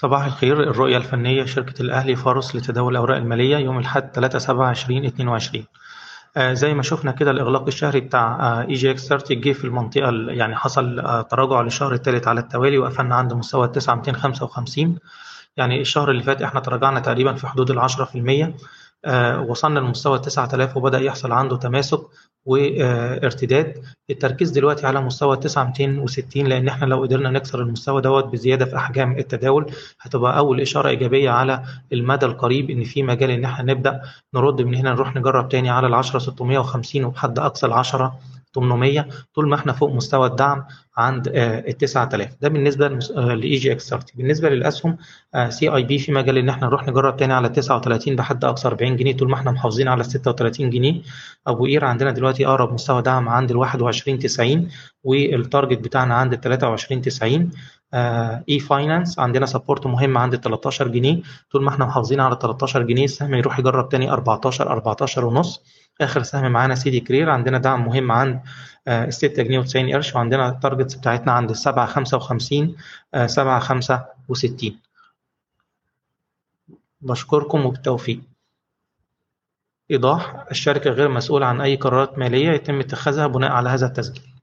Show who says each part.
Speaker 1: صباح الخير. الرؤية الفنية شركة الأهلي فارس لتداول الأوراق المالية يوم الأحد 3 7 2022 آه زي ما شفنا كده الإغلاق الشهري بتاع EGX 30 جه في المنطقة ال- يعني حصل آه تراجع للشهر الثالث على التوالي وقفلنا عند مستوى 9255 يعني الشهر اللي فات إحنا تراجعنا تقريبا في حدود ال 10% آه وصلنا لمستوى 9000 وبدأ يحصل عنده تماسك وارتداد. التركيز دلوقتي على مستوى 9260 لأن إحنا لو قدرنا نكسر المستوى دوت بزيادة في أحجام التداول هتبقى أول إشارة إيجابية على المدى القريب إن في مجال إن إحنا نبدأ نرد من هنا نروح نجرب تاني على ال 10 650 وبحد أقصى ال 10 800 طول ما إحنا فوق مستوى الدعم عند ال 9000 ده بالنسبة ل EGX 30 بالنسبة للأسهم CIB في مجال إن إحنا نروح نجرب تاني على 39 بحد أقصى 40 جنيه طول ما إحنا محافظين على 36 جنيه. أبو قير عندنا دلوقتي أقرب مستوى دعم عند ال 21 90 وال target بتاعنا عند ال 23 90 e-finance عندنا support مهم عند ال 13 جنيه. طول ما إحنا محافظين على 13 جنيه السهم يروح يجرب تاني 14 14 ونص. آخر سهم معانا سيدي كرير. عندنا دعم مهم عند ال 6 جنيه و90 قرش وعندنا ال targets بتاعتنا عند ال 7 55 7 65 بشكركم وبالتوفيق. إيضاح الشركة غير مسؤولة عن أي قرارات مالية يتم اتخاذها بناء على هذا التسجيل.